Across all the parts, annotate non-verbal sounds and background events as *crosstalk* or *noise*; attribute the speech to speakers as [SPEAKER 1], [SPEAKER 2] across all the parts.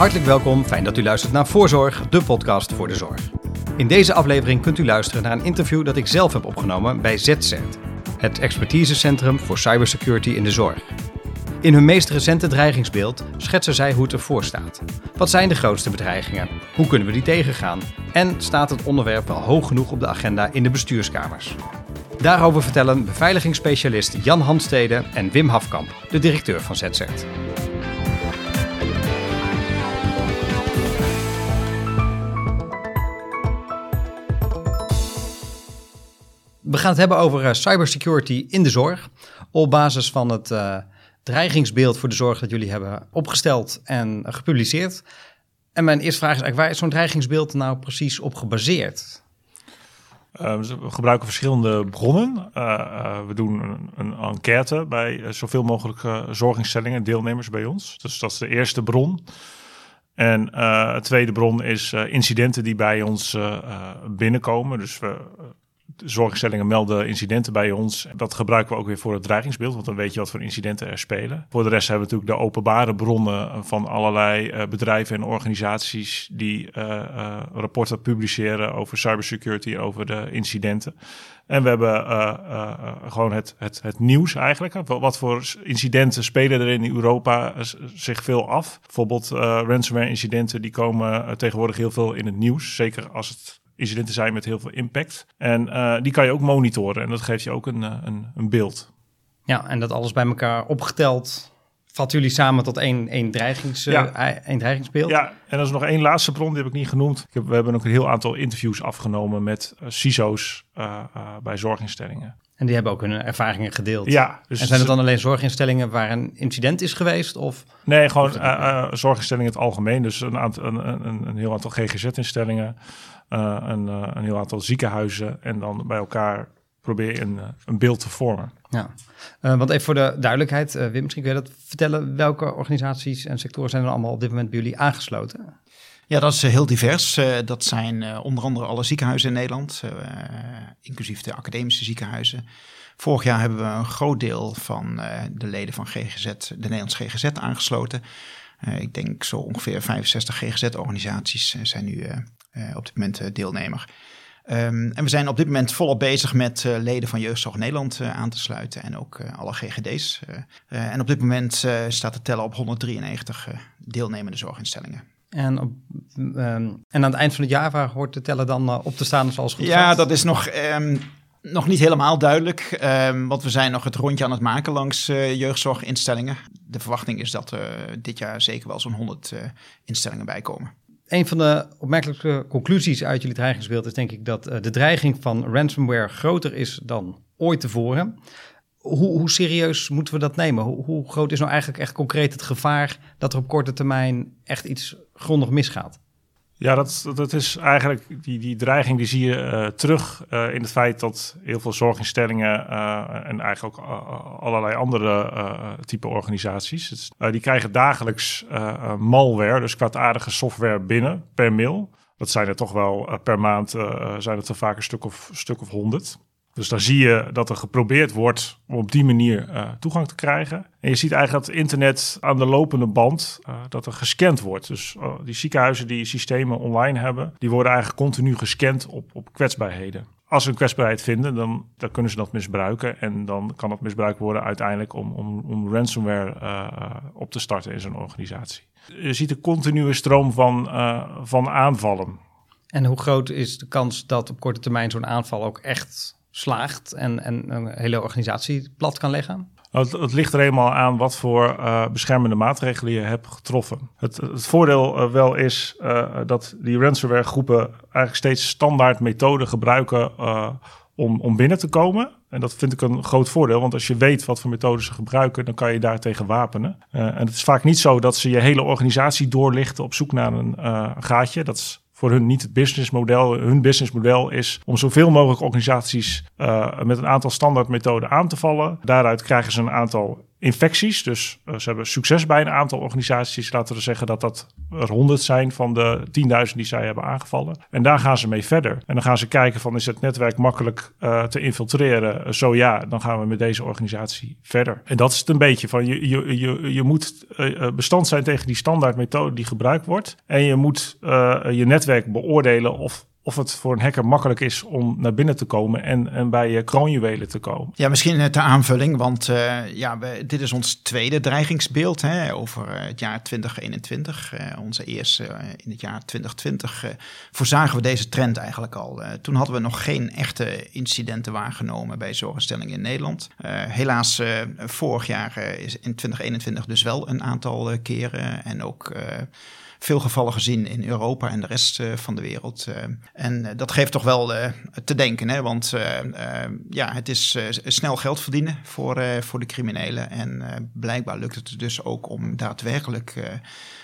[SPEAKER 1] Hartelijk welkom, fijn dat u luistert naar Voorzorg, de podcast voor de zorg. In deze aflevering kunt u luisteren naar een interview dat ik zelf heb opgenomen bij ZCERT, het expertisecentrum voor cybersecurity in de zorg. In hun meest recente dreigingsbeeld schetsen zij hoe het ervoor staat. Wat zijn de grootste bedreigingen? Hoe kunnen we die tegengaan? En staat het onderwerp wel hoog genoeg op de agenda in de bestuurskamers? Daarover vertellen beveiligingsspecialist Jan Handstede en Wim Hafkamp, de directeur van ZCERT. We gaan het hebben over uh, cybersecurity in de zorg. Op basis van het uh, dreigingsbeeld voor de zorg dat jullie hebben opgesteld en gepubliceerd. En mijn eerste vraag is eigenlijk, waar is zo'n dreigingsbeeld nou precies op gebaseerd?
[SPEAKER 2] Uh, we gebruiken verschillende bronnen. we doen een, een, enquête bij zoveel mogelijk zorginstellingen, deelnemers bij ons. Dus dat is de eerste bron. En de tweede bron is incidenten die bij ons binnenkomen. Dus we zorginstellingen melden incidenten bij ons. Dat gebruiken we ook weer voor het dreigingsbeeld, want dan weet je wat voor incidenten er spelen. Voor de rest hebben we natuurlijk de openbare bronnen van allerlei uh, bedrijven en organisaties die uh, uh, rapporten publiceren over cybersecurity, over de incidenten. En we hebben gewoon het, het, het nieuws eigenlijk. Wat voor incidenten spelen er in Europa zich veel af? Bijvoorbeeld ransomware incidenten, die komen tegenwoordig heel veel in het nieuws. Zeker als het incidenten zijn met heel veel impact. En uh, die kan je ook monitoren en dat geeft je ook een, uh, een, een, beeld.
[SPEAKER 1] Ja, en dat alles bij elkaar opgeteld vatten jullie samen tot één, één, dreigings, ja. uh, één dreigingsbeeld?
[SPEAKER 2] Ja, en er is nog één laatste bron, die heb ik niet genoemd. Ik heb, we hebben ook een heel aantal interviews afgenomen met CISO's bij zorginstellingen.
[SPEAKER 1] En die hebben ook hun ervaringen gedeeld.
[SPEAKER 2] Ja.
[SPEAKER 1] Dus en zijn het dan alleen zorginstellingen waar een incident is geweest? Of?
[SPEAKER 2] Nee, gewoon zorginstellingen in het algemeen. Dus een, aantal, een, een, een heel aantal GGZ-instellingen, uh, een, uh, een, heel aantal ziekenhuizen en dan bij elkaar probeer een, uh, een beeld te vormen.
[SPEAKER 1] Ja, want even voor de duidelijkheid, Wim, misschien kun je dat vertellen. Welke organisaties en sectoren zijn er allemaal op dit moment bij jullie aangesloten?
[SPEAKER 3] Ja, dat is heel divers. dat zijn onder andere alle ziekenhuizen in Nederland, inclusief de academische ziekenhuizen. Vorig jaar hebben we een groot deel van de leden van GGZ, de Nederlandse GGZ, aangesloten. Ik denk zo ongeveer 65 GGZ-organisaties zijn nu uh, op dit moment deelnemer. Um, en we zijn op dit moment volop bezig met uh, leden van Jeugdzorg Nederland aan te sluiten en ook alle GGD's. en op dit moment staat de teller op 193 deelnemende zorginstellingen.
[SPEAKER 1] En, op, um, en aan het eind van het jaar waar hoort de teller dan op te staan zoals goed
[SPEAKER 3] Ja, dat is nog, um, nog niet helemaal duidelijk. want we zijn nog het rondje aan het maken langs jeugdzorginstellingen. De verwachting is dat er dit jaar zeker wel zo'n 100 instellingen bij komen
[SPEAKER 1] een van de opmerkelijke conclusies uit jullie dreigingsbeeld is denk ik dat uh, de dreiging van ransomware groter is dan ooit tevoren. Hoe, hoe serieus moeten we dat nemen? Hoe, hoe, groot is nou eigenlijk echt concreet het gevaar dat er op korte termijn echt iets grondig misgaat?
[SPEAKER 2] Ja, dat, dat is eigenlijk die, die dreiging die zie je uh, terug uh, in het feit dat heel veel zorginstellingen uh, en eigenlijk ook allerlei andere type organisaties, die krijgen dagelijks malware, dus kwaadaardige software binnen per mail. Dat zijn er toch wel per maand, zijn het er vaak een stuk of, stuk of honderd. Dus dan zie je dat er geprobeerd wordt om op die manier uh, toegang te krijgen. En je ziet eigenlijk dat internet aan de lopende band, uh, dat er gescand wordt. Dus uh, die ziekenhuizen die systemen online hebben, die worden eigenlijk continu gescand op, op kwetsbaarheden. Als ze een kwetsbaarheid vinden, dan, dan kunnen ze dat misbruiken. En dan kan dat misbruikt worden uiteindelijk om, om, om ransomware op te starten in zo'n organisatie. Je ziet een continue stroom van, van aanvallen.
[SPEAKER 1] En hoe groot is de kans dat op korte termijn zo'n aanval ook echt slaagt en, en een hele organisatie plat kan leggen?
[SPEAKER 2] Het, het, ligt er eenmaal aan wat voor uh, beschermende maatregelen je hebt getroffen. Het, het voordeel uh, wel is uh, dat die ransomware groepen eigenlijk steeds standaard methoden gebruiken om, om binnen te komen. En dat vind ik een groot voordeel, want als je weet wat voor methoden ze gebruiken, dan kan je daartegen wapenen. en het is vaak niet zo dat ze je hele organisatie doorlichten op zoek naar een gaatje. Dat is voor hun niet het businessmodel. Hun businessmodel is om zoveel mogelijk organisaties uh, met een aantal standaardmethoden aan te vallen. Daaruit krijgen ze een aantal infecties. Dus ze hebben succes bij een aantal organisaties. Laten we zeggen dat dat er honderd zijn van de 10.000 die zij hebben aangevallen. En daar gaan ze mee verder. En dan gaan ze kijken van is het netwerk makkelijk te infiltreren? Zo ja, dan gaan we met deze organisatie verder. En dat is het een beetje van je, je, je, je moet bestand zijn tegen die standaard methode die gebruikt wordt. En je moet je netwerk beoordelen of of het voor een hacker makkelijk is om naar binnen te komen en, en bij kroonjuwelen te komen.
[SPEAKER 3] Ja, misschien ter aanvulling, want uh, ja, dit is ons tweede dreigingsbeeld hè, over uh, het jaar 2021. Uh, eh, onze eerste in het jaar 2020 voorzagen we deze trend eigenlijk al. toen hadden we nog geen echte incidenten waargenomen bij zorginstellingen in Nederland. helaas, vorig jaar is in 2021 dus wel een aantal keren en ook veel gevallen gezien in Europa en de rest eh, van de wereld. Eh, en eh, dat geeft toch wel te denken, hè? want ja, het is snel geld verdienen voor, voor de criminelen. En blijkbaar lukt het dus ook om daadwerkelijk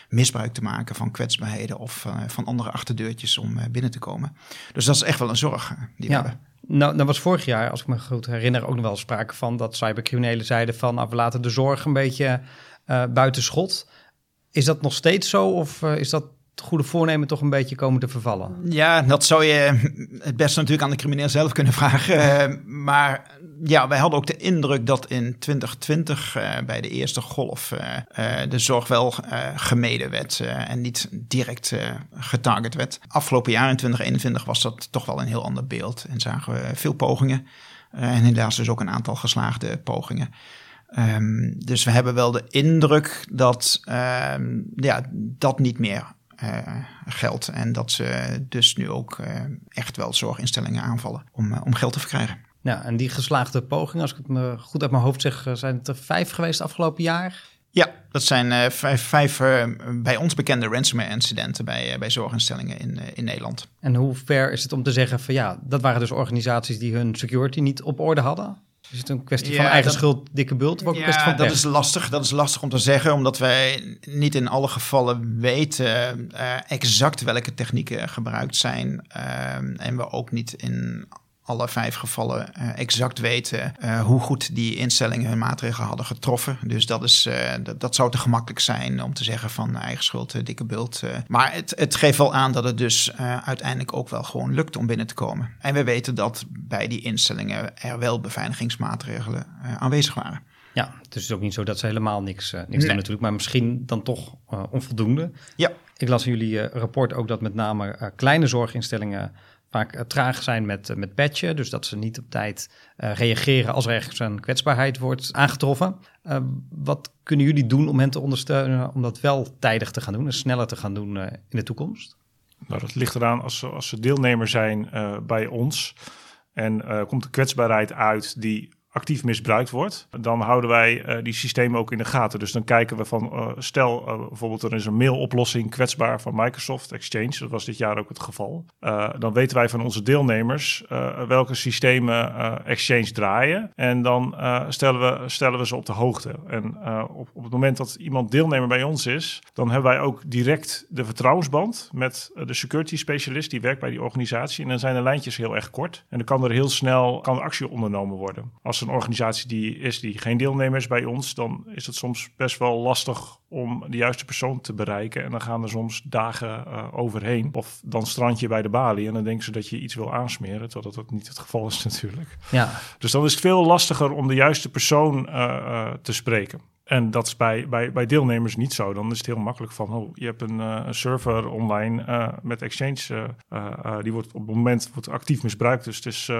[SPEAKER 3] misbruik te maken van kwetsbaarheden of van andere achterdeurtjes om binnen te komen. Dus dat is echt wel een zorg die we hebben.
[SPEAKER 1] Nou, dat was vorig jaar, als ik me goed herinner, ook nog wel sprake van dat cybercriminelen zeiden van nou, we laten de zorg een beetje uh, buiten schot. Is dat nog steeds zo of uh, is dat goede voornemen toch een beetje komen te vervallen?
[SPEAKER 3] Ja, dat zou je het beste natuurlijk aan de crimineel zelf kunnen vragen. Uh, maar ja, wij hadden ook de indruk dat in 2020 uh, eh, bij de eerste golf de zorg wel gemeden werd en niet direct getarget werd. Afgelopen jaar in 2021 was dat toch wel een heel ander beeld en zagen we veel pogingen. en helaas dus ook een aantal geslaagde pogingen. Um, dus we hebben wel de indruk dat um, ja, dat niet meer uh, geldt. En dat ze dus nu ook uh, echt wel zorginstellingen aanvallen om, uh, om geld te verkrijgen.
[SPEAKER 1] Ja, en die geslaagde pogingen, als ik het me goed uit mijn hoofd zeg, zijn het er vijf geweest afgelopen jaar?
[SPEAKER 3] Ja, dat zijn vijf, vijf bij ons bekende ransomware-incidenten bij, bij zorginstellingen in, in Nederland.
[SPEAKER 1] En hoe ver is het om te zeggen van ja, dat waren dus organisaties die hun security niet op orde hadden? Is het een kwestie van eigen schuld, dikke bult? Of ook
[SPEAKER 3] ja,
[SPEAKER 1] kwestie van
[SPEAKER 3] dat is lastig. Dat is lastig om te zeggen, omdat wij niet in alle gevallen weten uh, exact welke technieken gebruikt zijn. Uh, en we ook niet in alle vijf gevallen uh, exact weten uh, hoe goed die instellingen hun maatregelen hadden getroffen. Dus dat, is, uh, dat, zou te gemakkelijk zijn om te zeggen van eigen schuld, dikke bult. Maar het, het geeft wel aan dat het dus uiteindelijk ook wel gewoon lukt om binnen te komen. En we weten dat bij die instellingen er wel beveiligingsmaatregelen aanwezig waren.
[SPEAKER 1] Ja, het is ook niet zo dat ze helemaal niks, niks nee. doen natuurlijk, maar misschien dan toch onvoldoende.
[SPEAKER 3] Ja.
[SPEAKER 1] Ik las in jullie rapport ook dat met name kleine zorginstellingen vaak uh, traag zijn met, uh, met patchen. Dus dat ze niet op tijd uh, reageren als er ergens een kwetsbaarheid wordt aangetroffen. wat kunnen jullie doen om hen te ondersteunen om dat wel tijdig te gaan doen en sneller te gaan doen in de toekomst?
[SPEAKER 2] Nou, dat ligt eraan als ze, als ze deelnemer zijn bij ons. En komt de kwetsbaarheid uit die actief misbruikt wordt, dan houden wij uh, die systemen ook in de gaten. Dus dan kijken we van, uh, stel uh, bijvoorbeeld er is een mailoplossing kwetsbaar van Microsoft Exchange, dat was dit jaar ook het geval. dan weten wij van onze deelnemers welke systemen Exchange draaien en dan stellen, we, stellen we ze op de hoogte. En op, op het moment dat iemand deelnemer bij ons is, dan hebben wij ook direct de vertrouwensband met de security specialist die werkt bij die organisatie. En dan zijn de lijntjes heel erg kort en dan kan er heel snel kan actie ondernomen worden. Als een organisatie die is die geen deelnemer is bij ons, dan is het soms best wel lastig om de juiste persoon te bereiken. En dan gaan er soms dagen uh, overheen. Of dan strand je bij de balie en dan denken ze dat je iets wil aansmeren, terwijl dat niet het geval is *laughs* natuurlijk.
[SPEAKER 1] Ja.
[SPEAKER 2] Dus dan is het veel lastiger om de juiste persoon uh, uh, te spreken. En dat is bij, bij, bij deelnemers niet zo. Dan is het heel makkelijk van, oh, je hebt een, uh, een server online uh, met Exchange. Uh, die wordt op het moment wordt actief misbruikt. Dus het is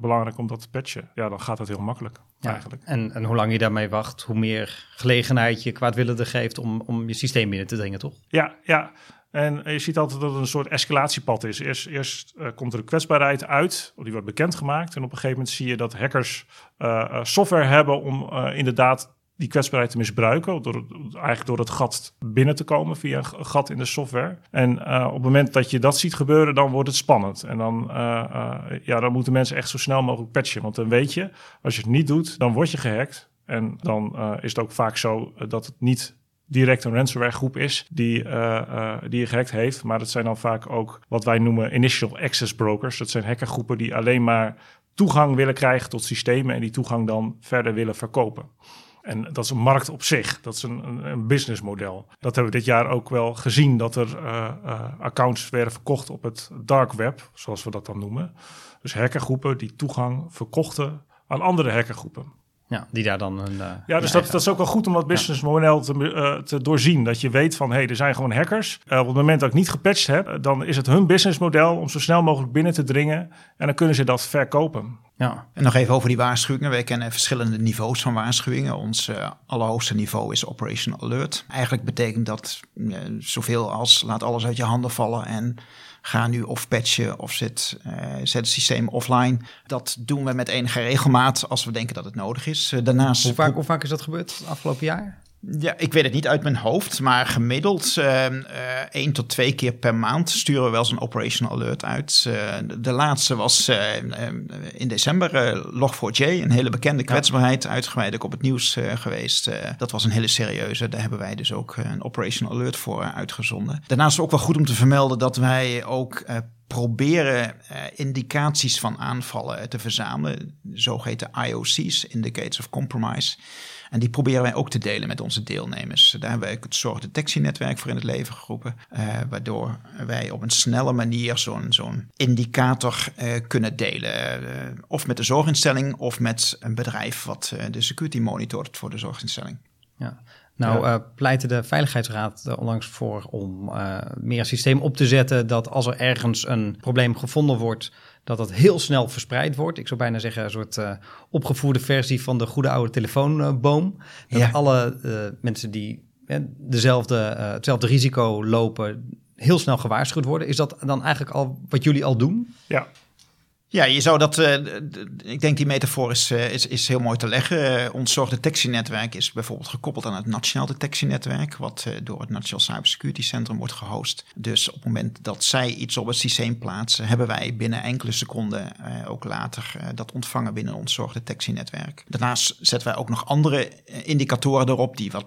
[SPEAKER 2] belangrijk om dat te patchen. Ja, dan gaat dat heel makkelijk ja, eigenlijk.
[SPEAKER 1] En, en hoe lang je daarmee wacht, hoe meer gelegenheid je kwaadwillende geeft om, om je systeem binnen te dringen, toch?
[SPEAKER 2] Ja, ja. En je ziet altijd dat het een soort escalatiepad is. Eerst, eerst uh, komt er een kwetsbaarheid uit, die wordt bekendgemaakt. En op een gegeven moment zie je dat hackers uh, software hebben om uh, inderdaad die kwetsbaarheid te misbruiken. Door, eigenlijk door het gat binnen te komen via een gat in de software. En uh, op het moment dat je dat ziet gebeuren, dan wordt het spannend. En dan, uh, uh, ja, dan moeten mensen echt zo snel mogelijk patchen. Want dan weet je, als je het niet doet, dan word je gehackt. En dan is het ook vaak zo dat het niet direct een ransomware groep is die, die je gehackt heeft. Maar dat zijn dan vaak ook wat wij noemen initial access brokers. Dat zijn hackergroepen die alleen maar toegang willen krijgen tot systemen en die toegang dan verder willen verkopen. En dat is een markt op zich. Dat is een, een, een businessmodel. Dat hebben we dit jaar ook wel gezien. Dat er uh, uh, accounts werden verkocht op het dark web, zoals we dat dan noemen. Dus hackergroepen die toegang verkochten aan andere hackergroepen.
[SPEAKER 1] Ja, die daar dan een. Uh,
[SPEAKER 2] ja, dus dat, dat is ook wel goed om dat businessmodel te, uh, te doorzien. Dat je weet van hé, hey, er zijn gewoon hackers. Uh, op het moment dat ik niet gepatcht heb, dan is het hun businessmodel om zo snel mogelijk binnen te dringen. En dan kunnen ze dat verkopen.
[SPEAKER 3] Ja. En nog even over die waarschuwingen. Wij kennen verschillende niveaus van waarschuwingen. Ons uh, allerhoogste niveau is Operation Alert. Eigenlijk betekent dat uh, zoveel als laat alles uit je handen vallen en ga nu of patchen of zet, uh, zet het systeem offline. Dat doen we met enige regelmaat als we denken dat het nodig is. daarnaast
[SPEAKER 1] hoe, vaak, hoe vaak is dat gebeurd afgelopen jaar?
[SPEAKER 3] Ja, ik weet het niet uit mijn hoofd, maar gemiddeld uh, uh, één tot twee keer per maand sturen we wel zo'n Operation Alert uit. Uh, de laatste was in december Log4j, een hele bekende kwetsbaarheid, ja. uitgebreid op het nieuws geweest. dat was een hele serieuze, daar hebben wij dus ook een Operation Alert voor uitgezonden. Daarnaast ook wel goed om te vermelden dat wij ook proberen uh, indicaties van aanvallen te verzamelen, zogeheten IOC's, Indicators of Compromise. En die proberen wij ook te delen met onze deelnemers. Daar hebben wij het zorgdetectienetwerk voor in het leven geroepen, uh, waardoor wij op een snelle manier zo'n zo'n indicator uh, kunnen delen. of met de zorginstelling of met een bedrijf wat de security monitort voor de zorginstelling.
[SPEAKER 1] Ja. Nou, ja. uh, pleitte de Veiligheidsraad onlangs voor om uh, meer een systeem op te zetten dat als er ergens een probleem gevonden wordt, dat dat heel snel verspreid wordt. Ik zou bijna zeggen een soort uh, opgevoerde versie van de goede oude telefoonboom. Dat ja. alle mensen die dezelfde, hetzelfde risico lopen, heel snel gewaarschuwd worden. Is dat dan eigenlijk al wat jullie al doen?
[SPEAKER 2] Ja,
[SPEAKER 3] ja, je zou dat. Uh, ik denk die metafoor is, uh, is, is heel mooi te leggen. Uh, ons zorgdetectienetwerk is bijvoorbeeld gekoppeld aan het Nationaal Detectienetwerk, wat door het Nationaal Cybersecurity Centrum wordt gehost. Dus op het moment dat zij iets op het systeem plaatsen, hebben wij binnen enkele seconden ook later dat ontvangen binnen ons zorgdetectienetwerk. Daarnaast zetten wij ook nog andere indicatoren erop die wat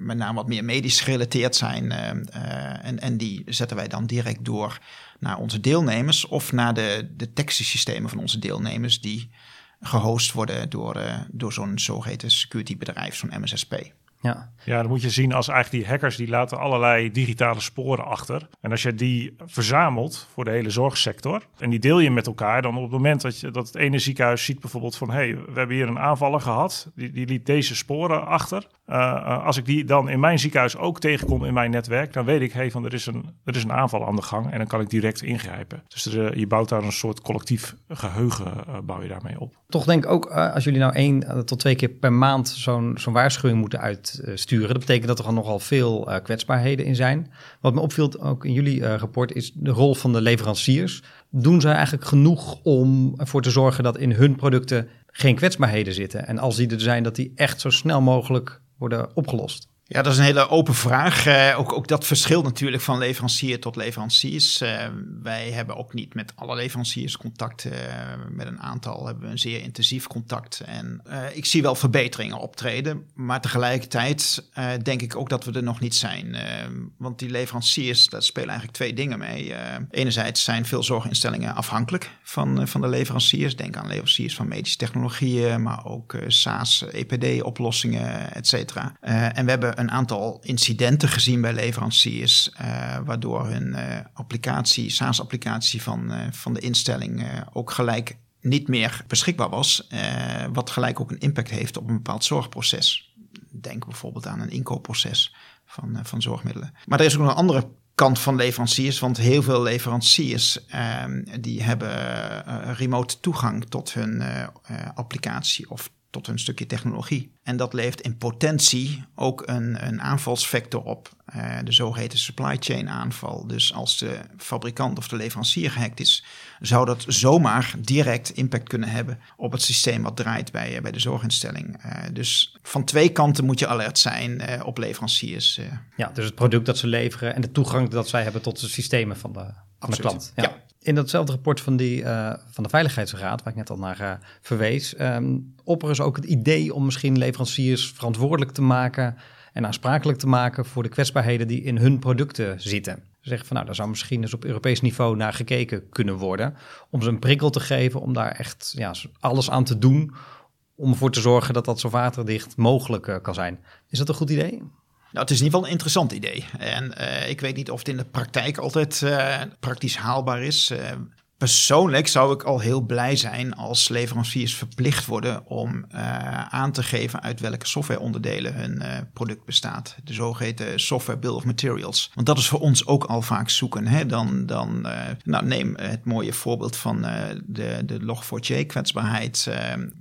[SPEAKER 3] met name wat meer medisch gerelateerd zijn. en, en die zetten wij dan direct door naar onze deelnemers of naar de detectiesystemen van onze deelnemers die gehost worden door, uh, door zo'n zogeheten security bedrijf, zo'n MSSP.
[SPEAKER 2] Ja. ja, dan moet je zien als eigenlijk die hackers die laten allerlei digitale sporen achter. En als je die verzamelt voor de hele zorgsector en die deel je met elkaar, dan op het moment dat, je, dat het ene ziekenhuis ziet bijvoorbeeld van hé, hey, we hebben hier een aanvaller gehad, die, die liet deze sporen achter. Uh, als ik die dan in mijn ziekenhuis ook tegenkom in mijn netwerk, dan weet ik, hey, van er is, een, er is een aanval aan de gang en dan kan ik direct ingrijpen. Dus er, je bouwt daar een soort collectief geheugen, uh, bouw je daarmee op.
[SPEAKER 1] Toch denk ik ook, uh, als jullie nou één tot twee keer per maand zo'n zo'n waarschuwing moeten uitsturen, dat betekent dat er nogal veel kwetsbaarheden in zijn. Wat me opviel ook in jullie rapport is de rol van de leveranciers. Doen zij eigenlijk genoeg om ervoor te zorgen dat in hun producten geen kwetsbaarheden zitten? En als die er zijn, dat die echt zo snel mogelijk worden opgelost?
[SPEAKER 3] Ja, dat is een hele open vraag. Uh, ook, ook dat verschilt natuurlijk van leverancier tot leveranciers. Uh, wij hebben ook niet met alle leveranciers contact. Uh, met een aantal hebben we een zeer intensief contact. En ik zie wel verbeteringen optreden. Maar tegelijkertijd denk ik ook dat we er nog niet zijn. want die leveranciers, daar spelen eigenlijk twee dingen mee. enerzijds zijn veel zorginstellingen afhankelijk van, van de leveranciers. Denk aan leveranciers van medische technologieën, maar ook SaaS, EPD-oplossingen, et cetera. en we hebben een aantal incidenten gezien bij leveranciers, uh, waardoor hun uh, applicatie, SaaS-applicatie van, uh, van de instelling ook gelijk niet meer beschikbaar was, wat gelijk ook een impact heeft op een bepaald zorgproces. Denk bijvoorbeeld aan een inkoopproces van, van zorgmiddelen. Maar er is ook een andere kant van leveranciers. Want heel veel leveranciers uh, die hebben remote toegang tot hun applicatie of tot een stukje technologie. En dat levert in potentie ook een, een aanvalsvector op, uh, de zogeheten supply chain aanval. Dus als de fabrikant of de leverancier gehackt is, zou dat zomaar direct impact kunnen hebben op het systeem wat draait bij, bij de zorginstelling. Uh, dus van twee kanten moet je alert zijn op leveranciers.
[SPEAKER 1] Ja, dus het product dat ze leveren en de toegang dat zij hebben tot de systemen van de, van de klant.
[SPEAKER 3] ja. ja
[SPEAKER 1] in datzelfde rapport van, die, uh, van de Veiligheidsraad, waar ik net al naar uh, verwees, um, opperen ze ook het idee om misschien leveranciers verantwoordelijk te maken en aansprakelijk te maken voor de kwetsbaarheden die in hun producten zitten. Ze zeggen van nou, daar zou misschien eens op Europees niveau naar gekeken kunnen worden, om ze een prikkel te geven om daar echt ja, alles aan te doen om ervoor te zorgen dat dat zo waterdicht mogelijk kan zijn. Is dat een goed idee?
[SPEAKER 3] Nou, het is in ieder geval een interessant idee. En ik weet niet of het in de praktijk altijd praktisch haalbaar is. Persoonlijk zou ik al heel blij zijn als leveranciers verplicht worden om aan te geven uit welke softwareonderdelen hun product bestaat. De zogeheten software bill of materials. Want dat is voor ons ook al vaak zoeken. Hè? Dan, dan nou, neem het mooie voorbeeld van de, de Log4j kwetsbaarheid.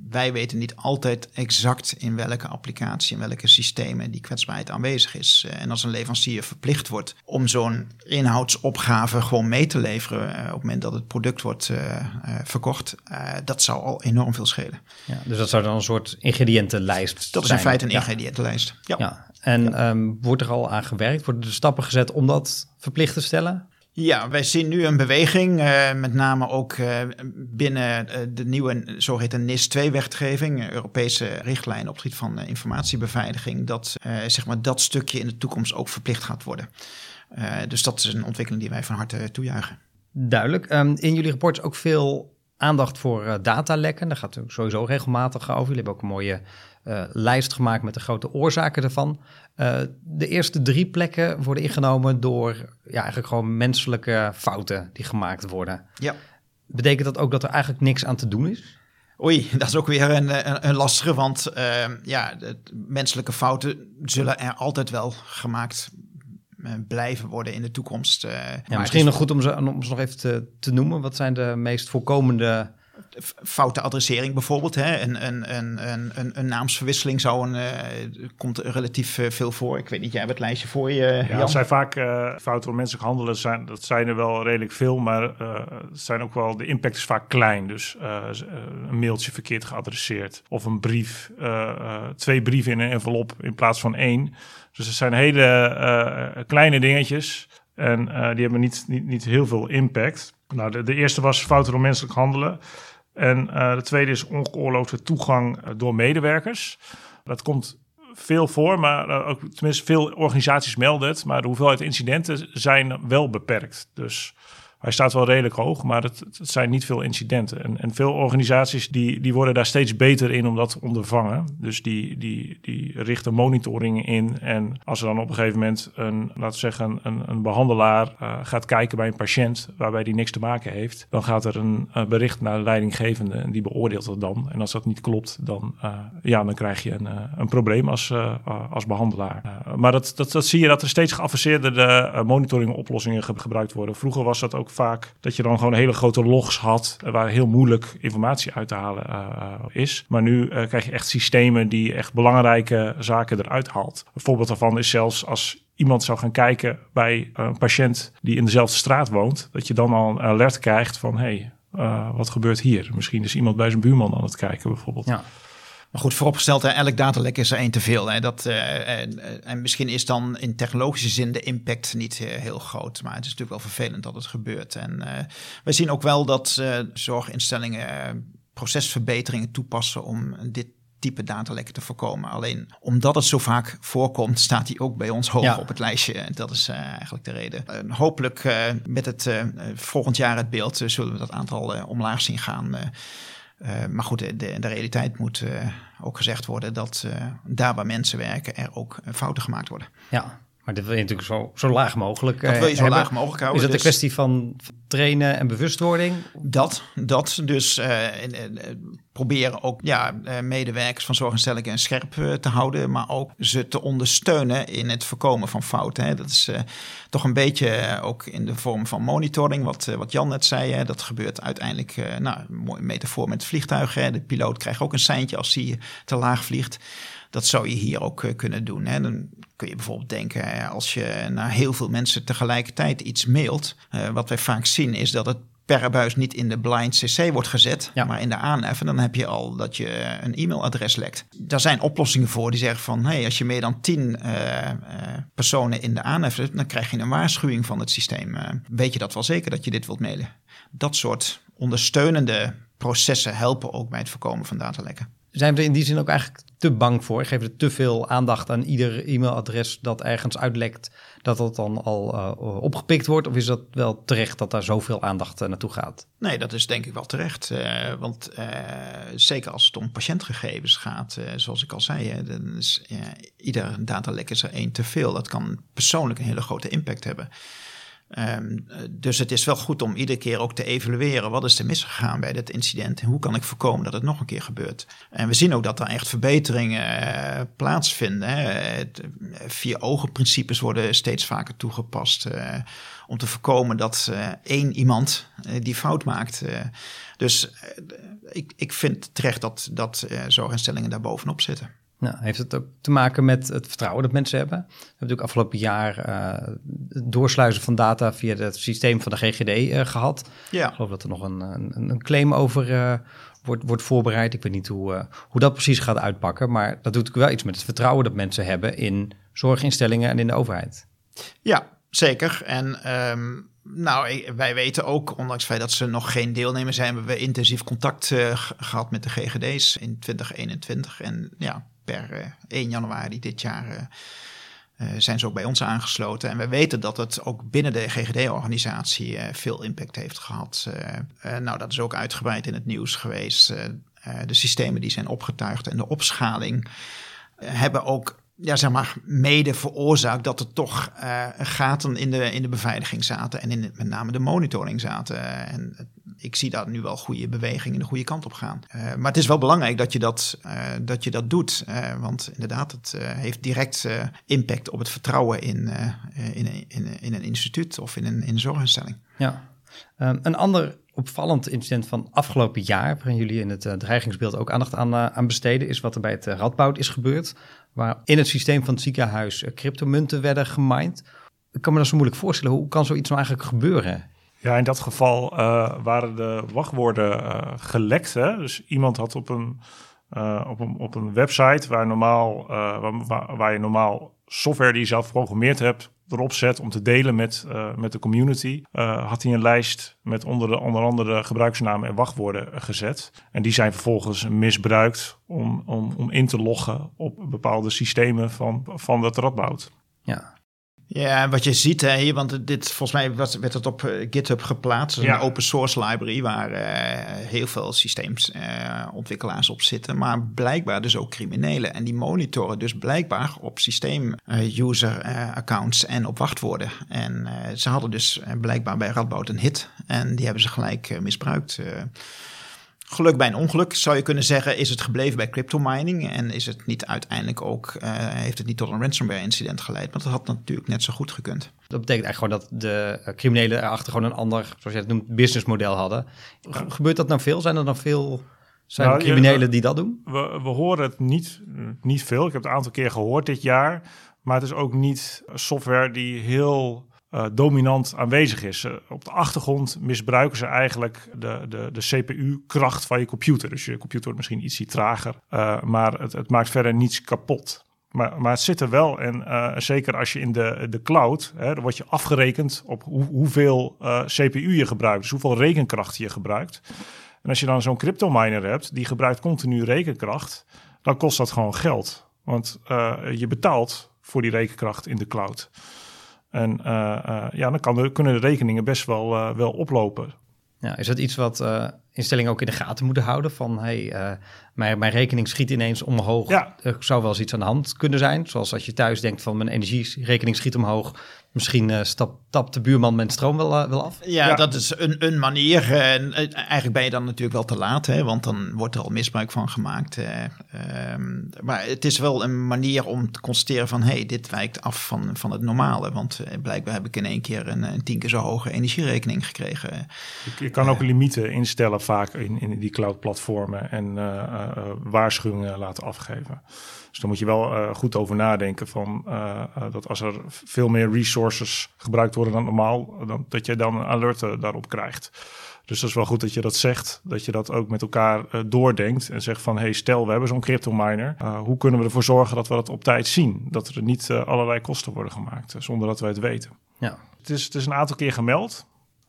[SPEAKER 3] Wij weten niet altijd exact in welke applicatie, in welke systemen die kwetsbaarheid aanwezig is. en als een leverancier verplicht wordt om zo'n inhoudsopgave gewoon mee te leveren op het moment dat het product wordt uh, verkocht, dat zou al enorm veel schelen.
[SPEAKER 1] Ja, dus dat zou dan een soort ingrediëntenlijst
[SPEAKER 3] Dat is in feite een ingrediëntenlijst, ja. ja.
[SPEAKER 1] En ja. Um, wordt er al aan gewerkt? Worden er stappen gezet om dat verplicht te stellen?
[SPEAKER 3] Ja, wij zien nu een beweging, uh, met name ook uh, binnen uh, de nieuwe zogeheten NIS-2-wetgeving, Europese richtlijn op het gebied van informatiebeveiliging, dat zeg maar dat stukje in de toekomst ook verplicht gaat worden. dus dat is een ontwikkeling die wij van harte toejuichen.
[SPEAKER 1] Duidelijk. Um, in jullie rapport is ook veel aandacht voor uh, datalekken. Daar gaat het sowieso regelmatig over. Jullie hebben ook een mooie uh, lijst gemaakt met de grote oorzaken ervan. Uh, de eerste drie plekken worden ingenomen door ja, eigenlijk gewoon menselijke fouten die gemaakt worden.
[SPEAKER 3] Ja.
[SPEAKER 1] Betekent dat ook dat er eigenlijk niks aan te doen is?
[SPEAKER 3] Oei, *laughs* dat is ook weer een, een, een lastige, want ehm, ja, de menselijke fouten zullen er altijd wel gemaakt eh, blijven worden in de toekomst. Eh,
[SPEAKER 1] misschien nog goed om ze, om ze nog even te, te noemen. Wat zijn de meest voorkomende
[SPEAKER 3] foute adressering bijvoorbeeld. Hè? Een, een, een, een, een naamsverwisseling zou een, uh, komt relatief veel voor. Ik weet niet, jij hebt het lijstje voor je.
[SPEAKER 2] Ja,
[SPEAKER 3] dat
[SPEAKER 2] zijn vaak uh, fouten van menselijk handelen. Zijn, dat zijn er wel redelijk veel, maar zijn ook wel, de impact is vaak klein. Dus een mailtje verkeerd geadresseerd of een brief, twee brieven in een envelop in plaats van één. Dus het zijn hele kleine dingetjes. En die hebben niet, niet, niet heel veel impact. Nou, de, de eerste was fouten door menselijk handelen. En uh, de tweede is ongeoorloofde toegang door medewerkers. Dat komt veel voor, maar ook tenminste veel organisaties melden het. Maar de hoeveelheid incidenten zijn wel beperkt. Dus hij staat wel redelijk hoog, maar het, het zijn niet veel incidenten. En, en, veel organisaties die, die worden daar steeds beter in om dat te ondervangen. Dus die, die, die richten monitoring in. En als er dan op een gegeven moment een, laten we zeggen, een, een behandelaar uh, gaat kijken bij een patiënt waarbij die niks te maken heeft, dan gaat er een bericht naar de leidinggevende en die beoordeelt dat dan. En als dat niet klopt, dan, uh, ja, dan krijg je een, een probleem als, als behandelaar. maar dat, dat, dat zie je dat er steeds geavanceerde monitoring oplossingen gebruikt worden. Vroeger was dat ook vaak dat je dan gewoon hele grote logs had waar heel moeilijk informatie uit te halen uh, is. Maar nu uh, krijg je echt systemen die echt belangrijke zaken eruit haalt. Een voorbeeld daarvan is zelfs als iemand zou gaan kijken bij een patiënt die in dezelfde straat woont, dat je dan al een alert krijgt van hey, wat gebeurt hier? Misschien is iemand bij zijn buurman aan het kijken bijvoorbeeld.
[SPEAKER 3] Ja. Maar goed, vooropgesteld, hè, elk datalek is er één te veel. Hè. Dat, uh, en, en, misschien is dan in technologische zin de impact niet uh, heel groot. Maar het is natuurlijk wel vervelend dat het gebeurt. En uh, wij zien ook wel dat zorginstellingen procesverbeteringen toepassen om dit type datalekken te voorkomen. Alleen omdat het zo vaak voorkomt, staat hij ook bij ons hoog ja. op het lijstje. Dat is uh, eigenlijk de reden. Uh, hopelijk uh, met het volgend jaar het beeld zullen we dat aantal omlaag zien gaan. Uh, maar goed, de, de, realiteit moet uh, ook gezegd worden dat uh, daar waar mensen werken er ook fouten gemaakt worden.
[SPEAKER 1] Ja, maar dit wil je natuurlijk zo, zo laag mogelijk
[SPEAKER 3] Dat wil je zo
[SPEAKER 1] hebben.
[SPEAKER 3] laag mogelijk houden.
[SPEAKER 1] Is dat dus... een kwestie van trainen en bewustwording?
[SPEAKER 3] Dat, dat. Dus proberen ook ja, medewerkers van zorginstellingen scherp te houden, maar ook ze te ondersteunen in het voorkomen van fouten. Hè. Dat is uh, toch een beetje ook in de vorm van monitoring, wat, wat Jan net zei. Hè. Dat gebeurt uiteindelijk, nou, een mooie metafoor met vliegtuigen. Hè. De piloot krijgt ook een seintje als hij te laag vliegt. Dat zou je hier ook uh, kunnen doen. Hè. Dan kun je bijvoorbeeld denken, als je naar heel veel mensen tegelijkertijd iets mailt. wat wij vaak zien is dat het per buis niet in de blind CC wordt gezet, ja. maar in de aanhef. En dan heb je al dat je een e-mailadres lekt. Daar zijn oplossingen voor die zeggen van... hey, als je meer dan tien uh, uh, personen in de aanhef hebt... dan krijg je een waarschuwing van het systeem. Uh, weet je dat wel zeker dat je dit wilt mailen? Dat soort ondersteunende processen helpen ook bij het voorkomen van datalekken.
[SPEAKER 1] Zijn we er in die zin ook eigenlijk te bang voor? Geven we te veel aandacht aan ieder e-mailadres dat ergens uitlekt, dat dat dan al uh, opgepikt wordt? Of is dat wel terecht dat daar zoveel aandacht uh, naartoe gaat?
[SPEAKER 3] Nee, dat is denk ik wel terecht. Uh, want zeker als het om patiëntgegevens gaat, zoals ik al zei, dan is ieder datalek is er één te veel. Dat kan persoonlijk een hele grote impact hebben. Um, dus het is wel goed om iedere keer ook te evalueren. Wat is er misgegaan bij dit incident? En hoe kan ik voorkomen dat het nog een keer gebeurt? En we zien ook dat er echt verbeteringen uh, plaatsvinden. Hè. Vier ogen principes worden steeds vaker toegepast. Om te voorkomen dat één iemand die fout maakt. dus ik, ik vind terecht dat, dat zorginstellingen daar bovenop zitten.
[SPEAKER 1] Nou, heeft het ook te maken met het vertrouwen dat mensen hebben? We hebben natuurlijk afgelopen jaar uh, het doorsluizen van data via het systeem van de GGD uh, eh, gehad. Ja. Ik geloof dat er nog een, een, een claim over uh, wordt, wordt voorbereid. Ik weet niet hoe, hoe dat precies gaat uitpakken, maar dat doet natuurlijk wel iets met het vertrouwen dat mensen hebben in zorginstellingen en in de overheid.
[SPEAKER 3] Ja, zeker. En um, nou, wij weten ook, ondanks het feit dat ze nog geen deelnemer zijn, hebben we intensief contact gehad met de GGD's in 2021. En ja, per 1 eh, januari dit jaar eh, eh, zijn ze ook bij ons aangesloten. En we weten dat het ook binnen de GGD-organisatie veel impact heeft gehad. nou, dat is ook uitgebreid in het nieuws geweest. de systemen die zijn opgetuigd en de opschaling hebben ook ja, zeg maar, mede veroorzaakt dat er toch uh, gaten in de, in de beveiliging zaten en in met name de monitoring zaten. En ik zie daar nu wel goede bewegingen de goede kant op gaan. Uh, maar het is wel belangrijk dat je dat, uh, dat, je dat doet, want inderdaad, het heeft direct impact op het vertrouwen in, in, in, in, een instituut of in een, in zorginstelling.
[SPEAKER 1] Ja, um, een ander opvallend incident van afgelopen jaar, waarin jullie in het dreigingsbeeld ook aandacht aan, aan besteden, is wat er bij het Radboud is gebeurd waar in het systeem van het ziekenhuis eh, cryptomunten werden gemined. Ik kan me dat zo moeilijk voorstellen. Hoe kan zoiets nou eigenlijk gebeuren?
[SPEAKER 2] Ja, in dat geval waren de wachtwoorden gelekt. Hè? Dus iemand had op een, op een, op een website waar, normaal, waar, waar, je normaal software die je zelf geprogrammeerd hebt erop zet om te delen met, uh, met de community, uh, had hij een lijst met onder, de, onder andere gebruiksnamen en wachtwoorden gezet. En die zijn vervolgens misbruikt om, om, om in te loggen op bepaalde systemen van, van dat radboud.
[SPEAKER 3] Ja, ja, wat je ziet hè, hier, want dit, volgens mij was, werd het op uh, GitHub geplaatst. Een open source library waar uh, heel veel systeemontwikkelaars uh, op zitten. Maar blijkbaar dus ook criminelen. En die monitoren dus blijkbaar op systeem-user accounts en op wachtwoorden. En ze hadden dus blijkbaar bij Radboud een hit. En die hebben ze gelijk misbruikt. Geluk bij een ongeluk zou je kunnen zeggen, is het gebleven bij crypto mining en is het niet uiteindelijk ook, uh, heeft het niet tot een ransomware incident geleid? Want dat had natuurlijk net zo goed gekund.
[SPEAKER 1] Dat betekent eigenlijk gewoon dat de eh, criminelen erachter gewoon een ander, zoals je het noemt, businessmodel hadden. Gebeurt dat nou veel? Zijn er dan veel zijn nou, criminelen die dat doen?
[SPEAKER 2] We, we horen het niet, niet veel. Ik heb het een aantal keer gehoord dit jaar. Maar het is ook niet software die heel uh, dominant aanwezig is. Op de achtergrond misbruiken ze eigenlijk de, de, de CPU-kracht van je computer. Dus je computer wordt misschien iets trager, uh, maar het, het, maakt verder niets kapot. Maar, maar het zit er wel en zeker als je in de, de cloud, hè, dan word je afgerekend op hoe, hoeveel CPU je gebruikt, dus hoeveel rekenkracht je gebruikt. En als je dan zo'n crypto miner hebt, die gebruikt continu rekenkracht, dan kost dat gewoon geld. Want je betaalt voor die rekenkracht in de cloud. En uh, uh, ja, dan kan kunnen de rekeningen best wel, uh, wel oplopen.
[SPEAKER 1] Ja, is dat iets wat instellingen ook in de gaten moeten houden? Van hey, mijn, mijn rekening schiet ineens omhoog. Ja. Er zou wel eens iets aan de hand kunnen zijn. Zoals als je thuis denkt van mijn energierekening schiet omhoog. Misschien uh, stap, tapt de buurman met stroom wel, uh, wel af.
[SPEAKER 3] Ja, dat is een, een manier. En uh, eigenlijk ben je dan natuurlijk wel te laat, hè, want dan wordt er al misbruik van gemaakt. Um, maar het is wel een manier om te constateren van... hé, hey, dit wijkt af van, van het normale. Want blijkbaar heb ik in één keer een, een tien keer zo hoge energierekening gekregen.
[SPEAKER 2] Je, kan ook limieten instellen vaak in, in die cloud-platformen... en waarschuwingen laten afgeven. Dus dan moet je wel goed over nadenken van dat als er veel meer resources gebruikt worden dan normaal, dan, dat je dan een alert daarop krijgt. Dus dat is wel goed dat je dat zegt, dat je dat ook met elkaar doordenkt en zegt van hey stel we hebben zo'n crypto miner, hoe kunnen we ervoor zorgen dat we dat op tijd zien? Dat er niet allerlei kosten worden gemaakt zonder dat wij het weten. Ja. Het, is, het is een aantal keer gemeld.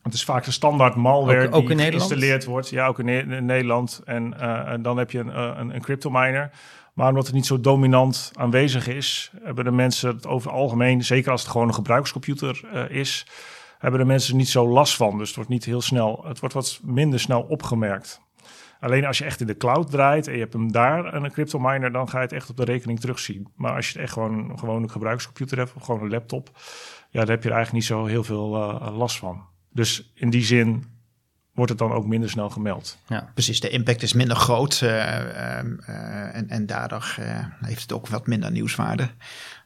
[SPEAKER 2] Het is vaak de standaard malware
[SPEAKER 1] Ook- ook
[SPEAKER 2] die geïnstalleerd wordt. Ja, ook in, Ne- in Nederland. En, eh, en dan heb je een, eh, een, een crypto miner. Maar omdat het niet zo dominant aanwezig is, hebben de mensen het over het algemeen, zeker als het gewoon een gebruikscomputer eh, is, hebben de mensen er niet zo last van. Dus het wordt niet heel snel, het wordt wat minder snel opgemerkt. Alleen als je echt in de cloud draait en je hebt hem daar een crypto miner, dan ga je het echt op de rekening terugzien. Maar als je het echt gewoon een gewone gebruikscomputer hebt of gewoon een laptop, ja, daar heb je er eigenlijk niet zo heel veel last van. Dus in die zin wordt het dan ook minder snel gemeld.
[SPEAKER 1] Ja.
[SPEAKER 3] Precies, de impact is minder groot eh, ehm, eh, en, en daardoor eh, heeft het ook wat minder nieuwswaarde.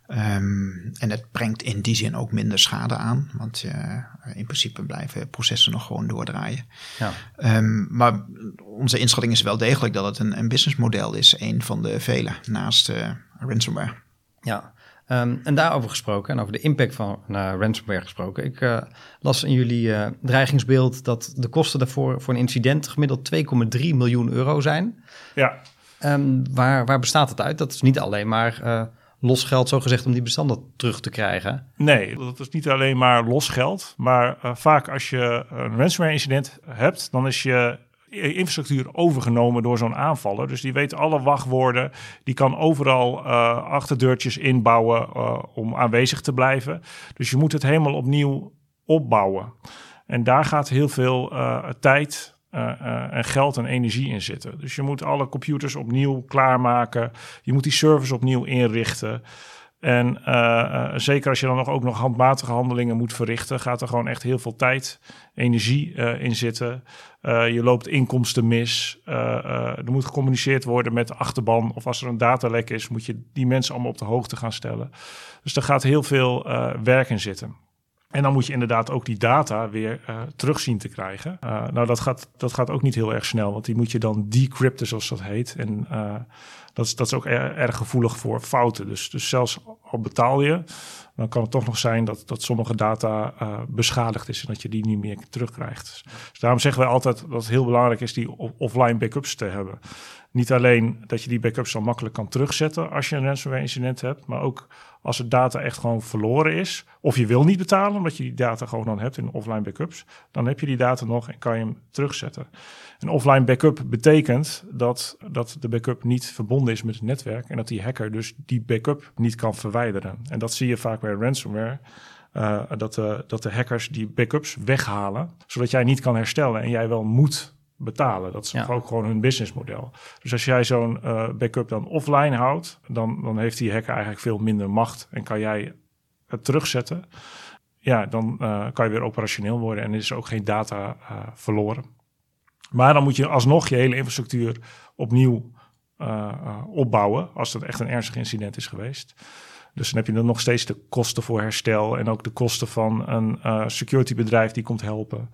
[SPEAKER 3] Ehm, en het brengt in die zin ook minder schade aan, want eh, in principe blijven processen nog gewoon doordraaien.
[SPEAKER 1] Ja.
[SPEAKER 3] Ehm, maar onze inschatting is wel degelijk dat het een, een businessmodel is, een van de vele, naast eh, ransomware.
[SPEAKER 1] Ja, Ehm, en daarover gesproken en over de impact van ransomware gesproken. Ik eh, las in jullie eh, dreigingsbeeld dat de kosten daarvoor voor een incident gemiddeld 2,3 miljoen euro zijn.
[SPEAKER 2] Ja,
[SPEAKER 1] Ehm, waar, waar bestaat het uit? Dat is niet alleen maar eh, los geld, zo gezegd, om die bestanden terug te krijgen.
[SPEAKER 2] nee, dat is niet alleen maar los geld. Maar vaak als je een ransomware incident hebt, dan is je infrastructuur overgenomen door zo'n aanvaller. Dus die weet alle wachtwoorden. Die kan overal eh, achterdeurtjes inbouwen eh, om aanwezig te blijven. Dus je moet het helemaal opnieuw opbouwen. En daar gaat heel veel eh, tijd en geld en energie in zitten. Dus je moet alle computers opnieuw klaarmaken. Je moet die servers opnieuw inrichten. En eh, zeker als je dan nog ook nog handmatige handelingen moet verrichten, gaat er gewoon echt heel veel tijd, energie eh, in zitten. Eh, je loopt inkomsten mis. Er moet gecommuniceerd worden met de achterban. Of als er een datalek is, moet je die mensen allemaal op de hoogte gaan stellen. Dus er gaat heel veel werk in zitten. En dan moet je inderdaad ook die data weer eh terug zien te krijgen. Eh, nou, dat gaat, dat gaat ook niet heel erg snel, want die moet je dan decrypten, zoals dat heet. En eh, dat, is, dat is ook er- erg gevoelig voor fouten. Dus, dus zelfs al betaal je, dan kan het toch nog zijn dat, dat sommige data eh, beschadigd is en dat je die niet meer terugkrijgt. Dus daarom zeggen wij altijd dat het heel belangrijk is die offline backups te hebben. Niet alleen dat je die backups dan makkelijk kan terugzetten als je een ransomware incident hebt, maar ook als de data echt gewoon verloren is, of je wil niet betalen omdat je die data gewoon dan hebt in offline backups, dan heb je die data nog en kan je hem terugzetten. Een offline backup betekent dat, dat de backup niet verbonden is met het netwerk en dat die hacker dus die backup niet kan verwijderen. En dat zie je vaak bij ransomware. eh, dat, de, dat de hackers die backups weghalen, zodat jij niet kan herstellen en jij wel moet betalen. Dat is
[SPEAKER 1] Ja.
[SPEAKER 2] ook gewoon hun businessmodel. Dus als jij zo'n eh, backup dan offline houdt, dan, dan heeft die hacker eigenlijk veel minder macht en kan jij het terugzetten. Ja, dan eh, kan je weer operationeel worden en is er ook geen data eh, verloren. Maar dan moet je alsnog je hele infrastructuur opnieuw eh, eh, opbouwen als het echt een ernstig incident is geweest. Dus dan heb je dan nog steeds de kosten voor herstel en ook de kosten van een eh securitybedrijf die komt helpen.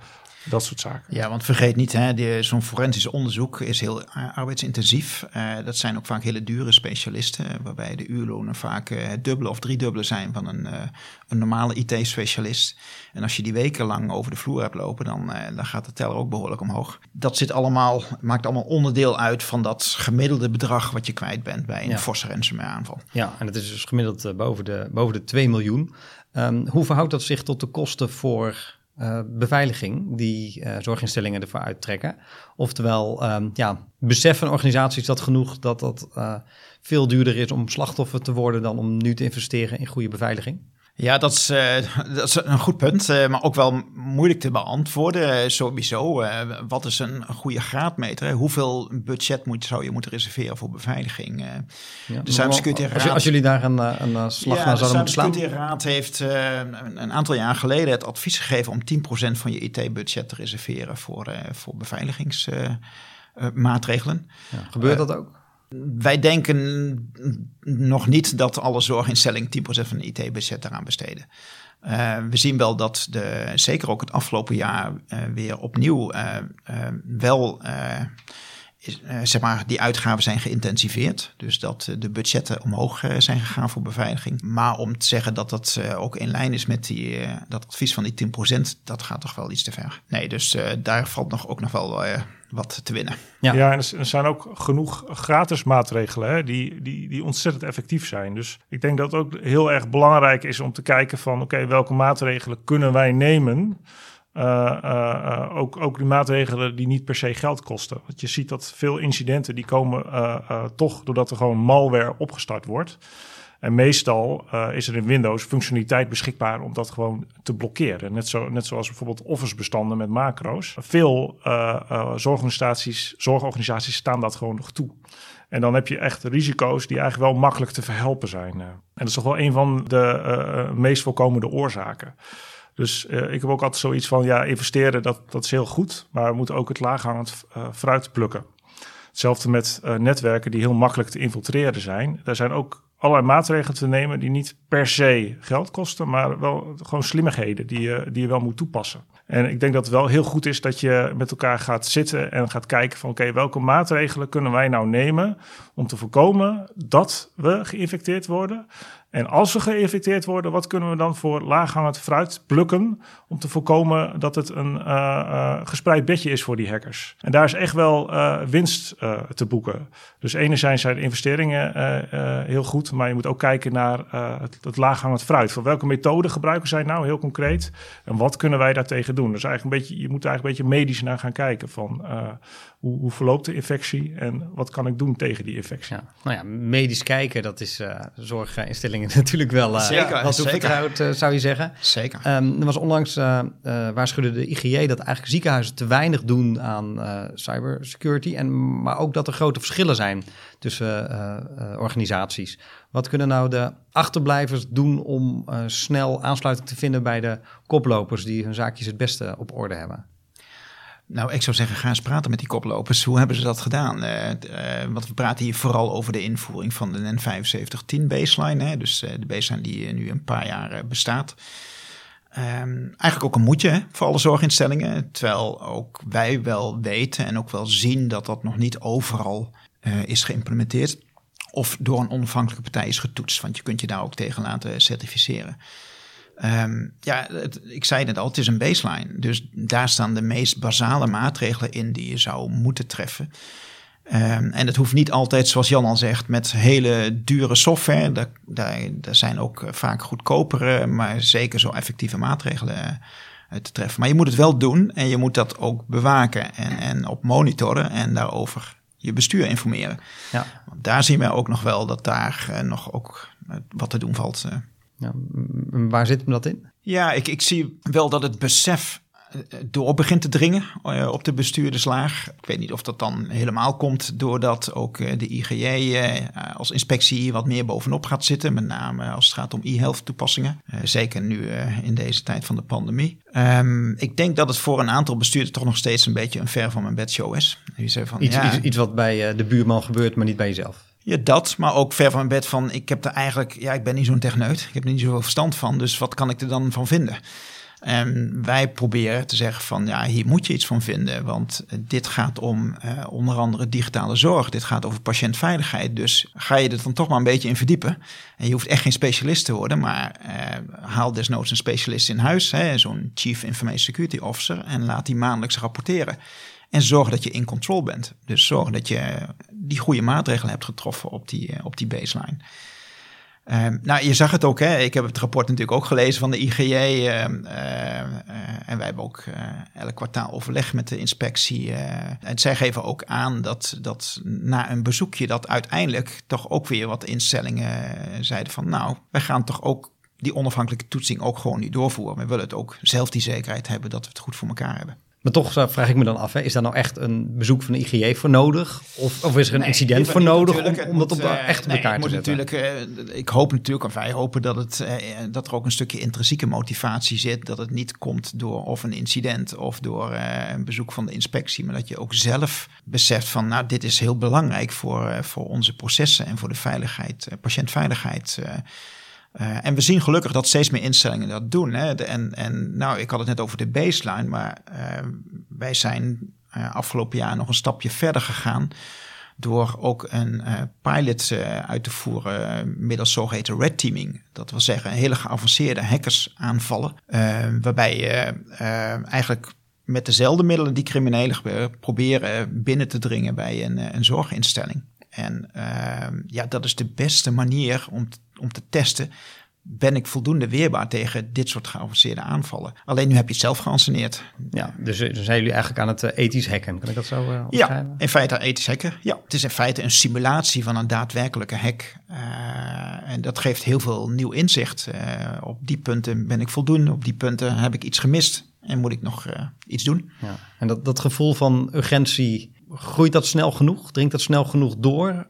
[SPEAKER 2] Dat soort zaken.
[SPEAKER 3] Ja, want vergeet niet, zo'n forensisch onderzoek is heel eh, arbeidsintensief. Eh, dat zijn ook vaak hele dure specialisten, waarbij de uurlonen vaak eh, het dubbele of driedubbele zijn van een, eh, een normale IT-specialist. En als je die wekenlang over de vloer hebt lopen, dan, eh, dan gaat de teller ook behoorlijk omhoog. Dat zit allemaal, maakt allemaal onderdeel uit van dat gemiddelde bedrag wat je kwijt bent bij een
[SPEAKER 1] Ja.
[SPEAKER 3] forse ransomware aanval.
[SPEAKER 1] Ja, en dat is dus gemiddeld eh, boven, de, boven de 2 miljoen. Ehm, hoe verhoudt dat zich tot de kosten voor eh, beveiliging die eh, zorginstellingen ervoor uittrekken? Oftewel, ehm, ja, beseffen organisaties dat genoeg dat dat eh, veel duurder is om slachtoffer te worden dan om nu te investeren in goede beveiliging?
[SPEAKER 3] Ja, dat is, eh, dat is een goed punt, eh, maar ook wel moeilijk te beantwoorden. Eh, sowieso, wat is een goede graadmeter? hè? Hoeveel budget moet, zou je moeten reserveren voor beveiliging?
[SPEAKER 1] Ja,
[SPEAKER 3] De Cybersecurity
[SPEAKER 1] als,
[SPEAKER 3] Raad-
[SPEAKER 1] als jullie daar een, een slag
[SPEAKER 3] ja,
[SPEAKER 1] naar
[SPEAKER 3] de
[SPEAKER 1] zouden moeten slaan?
[SPEAKER 3] Cybersecurity Raad heeft een, een aantal jaar geleden het advies gegeven om 10% van je IT-budget te reserveren voor, voor beveiligingsmaatregelen.
[SPEAKER 1] Ja, gebeurt dat ook?
[SPEAKER 3] Wij denken nog niet dat alle zorginstellingen 10% van IT-budget daaraan besteden. Eh, we zien wel dat de, zeker ook het afgelopen jaar eh, weer opnieuw eh, wel is, eh, zeg maar, die uitgaven zijn geïntensiveerd. Dus dat eh, de budgetten omhoog eh, zijn gegaan voor beveiliging. Maar om te zeggen dat dat ook in lijn is met die, dat advies van die 10%, dat gaat toch wel iets te ver. Nee, dus daar valt nog, ook nog wel wat te winnen.
[SPEAKER 1] Ja.
[SPEAKER 2] Ja, en er er zijn ook genoeg gratis maatregelen hè, die, die, die ontzettend effectief zijn. Dus ik denk dat het ook heel erg belangrijk is om te kijken van... oké, welke maatregelen kunnen wij nemen... ook, ook die maatregelen die niet per se geld kosten. Want je ziet dat veel incidenten die komen toch doordat er gewoon malware opgestart wordt. En meestal is er in Windows functionaliteit beschikbaar om dat gewoon te blokkeren. Net, zo, net zoals bijvoorbeeld Office-bestanden met macro's. Veel uh, zorgorganisaties staan dat gewoon nog toe. En dan heb je echt risico's die eigenlijk wel makkelijk te verhelpen zijn. En dat is toch wel een van de meest voorkomende oorzaken. Dus ik heb ook altijd zoiets van, ja, investeren, dat, dat is heel goed. Maar we moeten ook het laaghangend fruit plukken. Hetzelfde met netwerken die heel makkelijk te infiltreren zijn. Daar zijn ook allerlei maatregelen te nemen die niet per se geld kosten, maar wel gewoon slimmigheden die je, die je wel moet toepassen. En ik denk dat het wel heel goed is dat je met elkaar gaat zitten en gaat kijken van oké, welke maatregelen kunnen wij nou nemen om te voorkomen dat we geïnfecteerd worden en als we geïnfecteerd worden, wat kunnen we dan voor laaghangend fruit plukken om te voorkomen dat het een uh, uh, gespreid bedje is voor die hackers? En daar is echt wel uh, winst te boeken. Dus enerzijds zijn de investeringen heel goed, maar je moet ook kijken naar het, het laaghangend fruit. Voor welke methode gebruiken zij nou heel concreet en wat kunnen wij daartegen doen? Dus eigenlijk een beetje, je moet eigenlijk een beetje medisch naar gaan kijken van hoe, hoe, verloopt de infectie en wat kan ik doen tegen die infectie?
[SPEAKER 1] Ja. Nou ja, medisch kijken, dat is uh, *laughs* natuurlijk wel, uh,
[SPEAKER 3] zeker,
[SPEAKER 1] wel toevertrouwd, uh, zou je zeggen.
[SPEAKER 3] Zeker.
[SPEAKER 1] Um, er was onlangs, waarschuwde de IGJ dat eigenlijk ziekenhuizen te weinig doen aan cybersecurity, en, maar ook dat er grote verschillen zijn tussen organisaties. Wat kunnen nou de achterblijvers doen om snel aansluiting te vinden bij de koplopers die hun zaakjes het beste op orde hebben?
[SPEAKER 3] Nou, ik zou zeggen, ga eens praten met die koplopers. Hoe hebben ze dat gedaan? Uh, uh, want we praten hier vooral over de invoering van de N7510 baseline. Hè? Dus uh, de baseline die nu een paar jaar bestaat. Um, eigenlijk ook een moedje hè, voor alle zorginstellingen. Terwijl ook wij wel weten en ook wel zien dat dat nog niet overal is geïmplementeerd. Of door een onafhankelijke partij is getoetst. Want je kunt je daar ook tegen laten certificeren. Um, ja, het, ik zei het al, het is een baseline. Dus daar staan de meest basale maatregelen in die je zou moeten treffen. Um, en het hoeft niet altijd, zoals Jan al zegt, met hele dure software. Daar, daar, daar zijn ook vaak goedkopere, maar zeker zo effectieve maatregelen uh, te treffen. Maar je moet het wel doen en je moet dat ook bewaken en, en op monitoren en daarover je bestuur informeren. Ja. Want daar zien we ook nog wel dat daar uh, nog ook uh, wat te doen valt.
[SPEAKER 1] Ja, waar zit hem dat in?
[SPEAKER 3] Ja, ik, ik zie wel dat het besef eh, door begint te dringen uh, op de bestuurderslaag. Ik weet niet of dat dan helemaal komt doordat ook uh, de IGJ als inspectie wat meer bovenop gaat zitten. Met name als het gaat om e-health toepassingen. zeker nu in deze tijd van de pandemie. Um, ik denk dat het voor een aantal bestuurders toch nog steeds een beetje een ver van mijn bed show is.
[SPEAKER 1] Van, iets, ja, iets, iets, wat bij de buurman gebeurt, maar niet bij jezelf.
[SPEAKER 3] Ja, dat, maar ook ver van mijn bed van, ik heb er eigenlijk, ja, ik ben niet zo'n techneut. Ik heb er niet zoveel verstand van, dus wat kan ik er dan van vinden? En wij proberen te zeggen van, ja, hier moet je iets van vinden, want dit gaat om uh, onder andere digitale zorg. Dit gaat over patiëntveiligheid, dus ga je er dan toch maar een beetje in verdiepen. En je hoeft echt geen specialist te worden, maar uh, haal desnoods een specialist in huis, zo'n Chief Information Security Officer, en laat die maandelijks rapporteren. En zorg dat je in control bent. Dus zorg dat je die goede maatregelen hebt getroffen op die, eh, op die baseline. Um, nou, je zag het ook, hè? ik heb het rapport natuurlijk ook gelezen van de IGJ. Ehm, uh, eh, en wij hebben ook uh, elk kwartaal overleg met de inspectie. en zij geven ook aan dat, dat na een bezoekje dat uiteindelijk toch ook weer wat instellingen zeiden van... nou, wij gaan toch ook die onafhankelijke toetsing ook gewoon niet doorvoeren. We willen het ook zelf die zekerheid hebben dat we het goed voor elkaar hebben.
[SPEAKER 1] Maar toch vraag ik me dan af, hè, is daar nou echt een bezoek van de IGJ voor nodig? Of, of is er een incident voor nodig om, om dat op, uh, echt op nee, elkaar te zetten?
[SPEAKER 3] Natuurlijk, uh, ik hoop natuurlijk, en wij hopen dat, het, uh, dat er ook een stukje intrinsieke motivatie zit. Dat het niet komt door of een incident of door een bezoek van de inspectie. Maar dat je ook zelf beseft van, nou, dit is heel belangrijk voor, voor onze processen en voor de veiligheid, patiëntveiligheid. Uh, en we zien gelukkig dat steeds meer instellingen dat doen. Hè. En, en nou, ik had het net over de baseline, maar uh, wij zijn uh, afgelopen jaar nog een stapje verder gegaan. Door ook een pilot uit te voeren middels zogeheten red teaming. Dat wil zeggen hele geavanceerde hackers aanvallen. waarbij je eigenlijk met dezelfde middelen die criminelen proberen binnen te dringen bij een, een zorginstelling. En ja, dat is de beste manier om om te testen ben ik voldoende weerbaar tegen dit soort geavanceerde aanvallen. Alleen nu heb je het zelf geanceneerd.
[SPEAKER 1] Ja, dus, dus zijn jullie eigenlijk aan het uh, ethisch hacken? Kan ik dat zo uh,
[SPEAKER 3] Ja, in feite ethisch hacken. Ja, het is in feite een simulatie van een daadwerkelijke hack. Uh, en dat geeft heel veel nieuw inzicht. op die punten ben ik voldoende, op die punten heb ik iets gemist en moet ik nog iets doen. Ja.
[SPEAKER 1] En dat, dat gevoel van urgentie, groeit dat snel genoeg? Dringt dat snel genoeg door?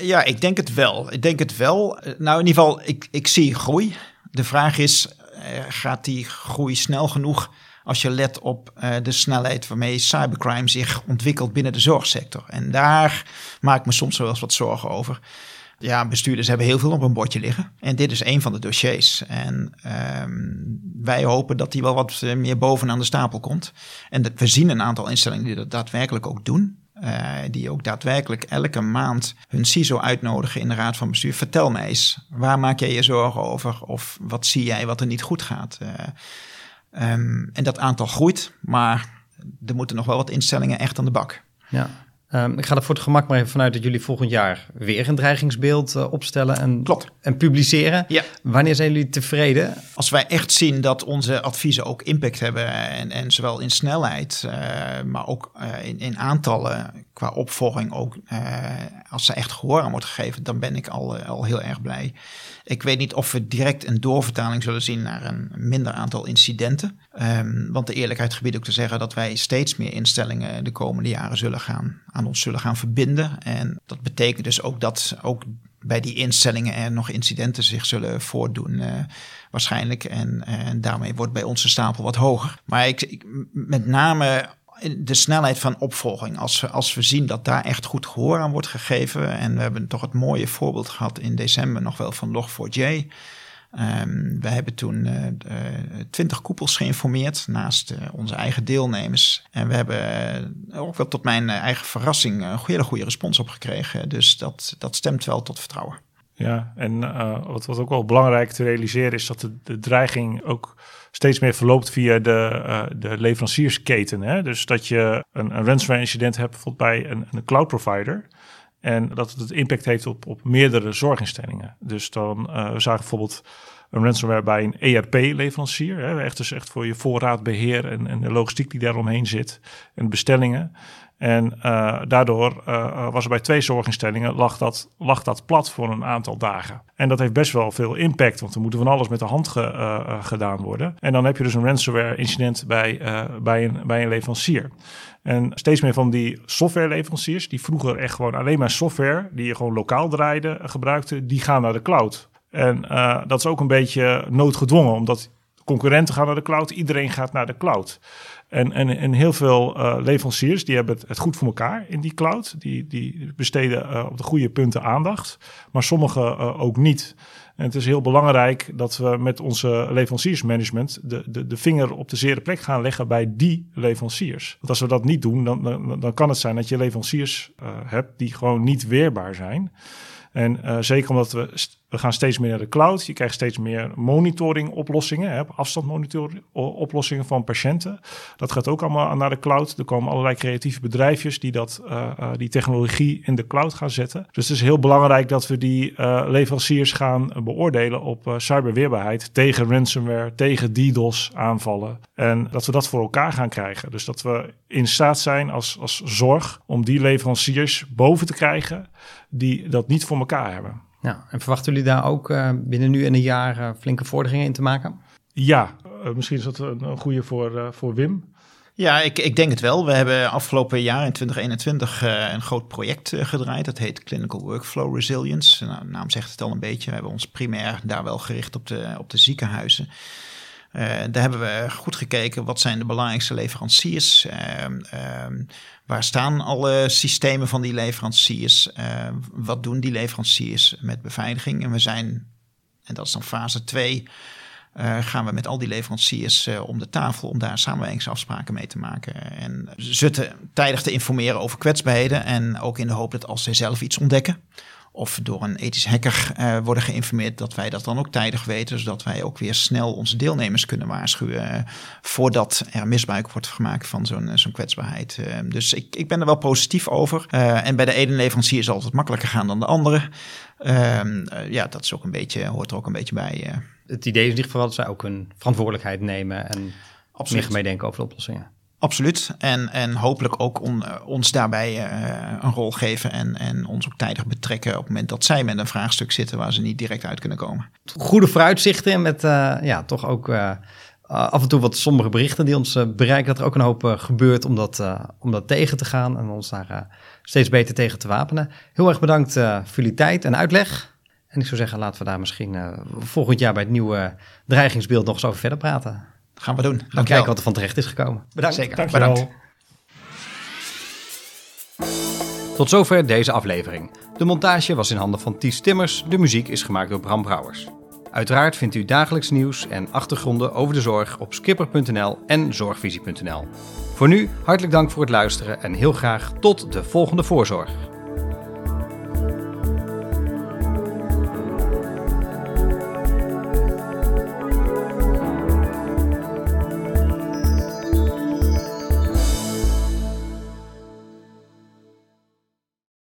[SPEAKER 3] Ja, ik denk het wel. Ik denk het wel. Nou, in ieder geval, ik, ik zie groei. De vraag is, eh, gaat die groei snel genoeg als je let op uh, de snelheid waarmee cybercrime zich ontwikkelt binnen de zorgsector? En daar maak ik me soms wel eens wat zorgen over. Ja, bestuurders hebben heel veel op een bordje liggen. En dit is een van de dossiers. En um, wij hopen dat die wel wat eh, meer bovenaan de stapel komt. En we zien een aantal instellingen die dat daadwerkelijk ook doen. Uh, die ook daadwerkelijk elke maand hun CISO uitnodigen in de raad van bestuur. Vertel mij eens, waar maak jij je zorgen over? Of wat zie jij wat er niet goed gaat? Uh, um, en dat aantal groeit, maar er moeten nog wel wat instellingen echt aan de bak.
[SPEAKER 1] Ja. Um, ik ga er voor het gemak maar even vanuit dat jullie volgend jaar weer een dreigingsbeeld uh, opstellen en,
[SPEAKER 3] Klopt.
[SPEAKER 1] en publiceren.
[SPEAKER 3] Ja.
[SPEAKER 1] Wanneer zijn jullie tevreden?
[SPEAKER 3] Als wij echt zien dat onze adviezen ook impact hebben, en, en zowel in snelheid, uh, maar ook uh, in, in, aantallen qua opvolging, ook als ze echt gehoor aan wordt gegeven, dan ben ik al, al heel erg blij. Ik weet niet of we direct een doorvertaling zullen zien naar een minder aantal incidenten. Um, want de eerlijkheid gebiedt ook te zeggen dat wij steeds meer instellingen de komende jaren zullen gaan, aan ons zullen gaan verbinden. En dat betekent dus ook dat ook bij die instellingen er nog incidenten zich zullen voordoen. Uh, waarschijnlijk. En, en daarmee wordt bij ons de stapel wat hoger. Maar ik met name de snelheid van opvolging. Als we, als we zien dat daar echt goed gehoor aan wordt gegeven. En we hebben toch het mooie voorbeeld gehad in december nog wel van Log4j. Um, we hebben toen twintig uh, koepels geïnformeerd naast uh, onze eigen deelnemers. En we hebben ook wel tot mijn eigen verrassing een hele goede respons op gekregen. Dus dat, dat stemt wel tot vertrouwen.
[SPEAKER 2] Ja, en wat, wat ook wel belangrijk te realiseren is dat de, de dreiging ook steeds meer verloopt via de, uh, de leveranciersketen. Hè? Dus dat je een, een ransomware incident hebt bijvoorbeeld bij een, een cloud provider. En dat het impact heeft op, op meerdere zorginstellingen. Dus dan uh, we zagen bijvoorbeeld een ransomware bij een ERP-leverancier. Echt dus echt voor je voorraadbeheer en, en de logistiek die daaromheen zit. En bestellingen. En uh, daardoor uh, was er bij twee zorginstellingen lag dat, lag dat plat voor een aantal dagen. En dat heeft best wel veel impact, want er moet van alles met de hand ge, gedaan worden. En dan heb je dus een ransomware incident bij, bij, een, bij een leverancier. En steeds meer van die softwareleveranciers, die vroeger echt gewoon alleen maar software, die je gewoon lokaal draaide, gebruikten, die gaan naar de cloud. En dat is ook een beetje noodgedwongen, omdat concurrenten gaan naar de cloud, iedereen gaat naar de cloud. En, en, en heel veel uh, leveranciers die hebben het, het, goed voor elkaar in die cloud. Die, die besteden op de goede punten aandacht, maar sommige ook niet. En het is heel belangrijk dat we met onze leveranciersmanagement de, de, de vinger op de zere plek gaan leggen bij die leveranciers. Want als we dat niet doen, dan, dan, kan het zijn dat je leveranciers hebt die gewoon niet weerbaar zijn. En uh, zeker omdat we, we gaan steeds meer naar de cloud. Je krijgt steeds meer monitoring oplossingen, hè, afstandsmonitoring oplossingen van patiënten. Dat gaat ook allemaal naar de cloud. Er komen allerlei creatieve bedrijfjes die dat, uh, uh, die technologie in de cloud gaan zetten. Dus het is heel belangrijk dat we die leveranciers gaan beoordelen op cyberweerbaarheid tegen ransomware, tegen DDoS aanvallen. En dat we dat voor elkaar gaan krijgen. Dus dat we in staat zijn als, als zorg om die leveranciers boven te krijgen die dat niet voor elkaar hebben.
[SPEAKER 1] Ja, en verwachten jullie daar ook uh, binnen nu en een jaar uh, flinke vorderingen in te maken?
[SPEAKER 2] Ja, uh, misschien is dat een, een goede voor, voor Wim.
[SPEAKER 3] Ja, ik, ik denk het wel. We hebben afgelopen jaar in 2021 een groot project gedraaid. Dat heet Clinical Workflow Resilience. Nou, de naam zegt het al een beetje. We hebben ons primair daar wel gericht op de, op de ziekenhuizen. Uh, daar hebben we goed gekeken wat zijn de belangrijkste leveranciers. Uh, uh, waar staan alle systemen van die leveranciers? wat doen die leveranciers met beveiliging? En we zijn, en dat is dan fase 2, gaan we met al die leveranciers om de tafel om daar samenwerkingsafspraken mee te maken. En ze tijdig te informeren over kwetsbaarheden en ook in de hoop dat als zij zelf iets ontdekken of door een ethisch hacker uh, worden geïnformeerd, dat wij dat dan ook tijdig weten, zodat wij ook weer snel onze deelnemers kunnen waarschuwen voordat er misbruik wordt gemaakt van zo'n zo'n kwetsbaarheid. dus ik, ik ben er wel positief over. en bij de ene leverancier zal het makkelijker gaan dan de andere. Ehm, ja, dat is ook een beetje, hoort er ook een beetje bij.
[SPEAKER 1] Het idee is in ieder geval dat zij ook een verantwoordelijkheid nemen en Absoluut. meer meedenken over de oplossingen.
[SPEAKER 3] Absoluut. En, en hopelijk ook eh, ons daarbij uh, een rol geven en, en ons ook tijdig betrekken op het moment dat zij met een vraagstuk zitten waar ze niet direct uit kunnen komen.
[SPEAKER 1] Goede vooruitzichten met uh, ja, toch ook af en toe wat sombere berichten die ons bereiken dat er ook een hoop gebeurt om dat, om dat tegen te gaan en ons daar steeds beter tegen te wapenen. Heel erg bedankt voor jullie tijd en uitleg. En ik zou zeggen, laten we daar misschien volgend jaar bij het nieuwe dreigingsbeeld nog eens over verder praten
[SPEAKER 3] gaan we doen.
[SPEAKER 1] Dan kijken wat er van terecht is gekomen.
[SPEAKER 3] Bedankt. Zeker. Bedankt.
[SPEAKER 1] Tot zover deze aflevering. De montage was in handen van Ties Timmers. De muziek is gemaakt door Bram Brouwers. Uiteraard vindt u dagelijks nieuws en achtergronden over de zorg op skipper.nl en zorgvisie.nl. Voor nu hartelijk dank voor het luisteren en heel graag tot de volgende voorzorg.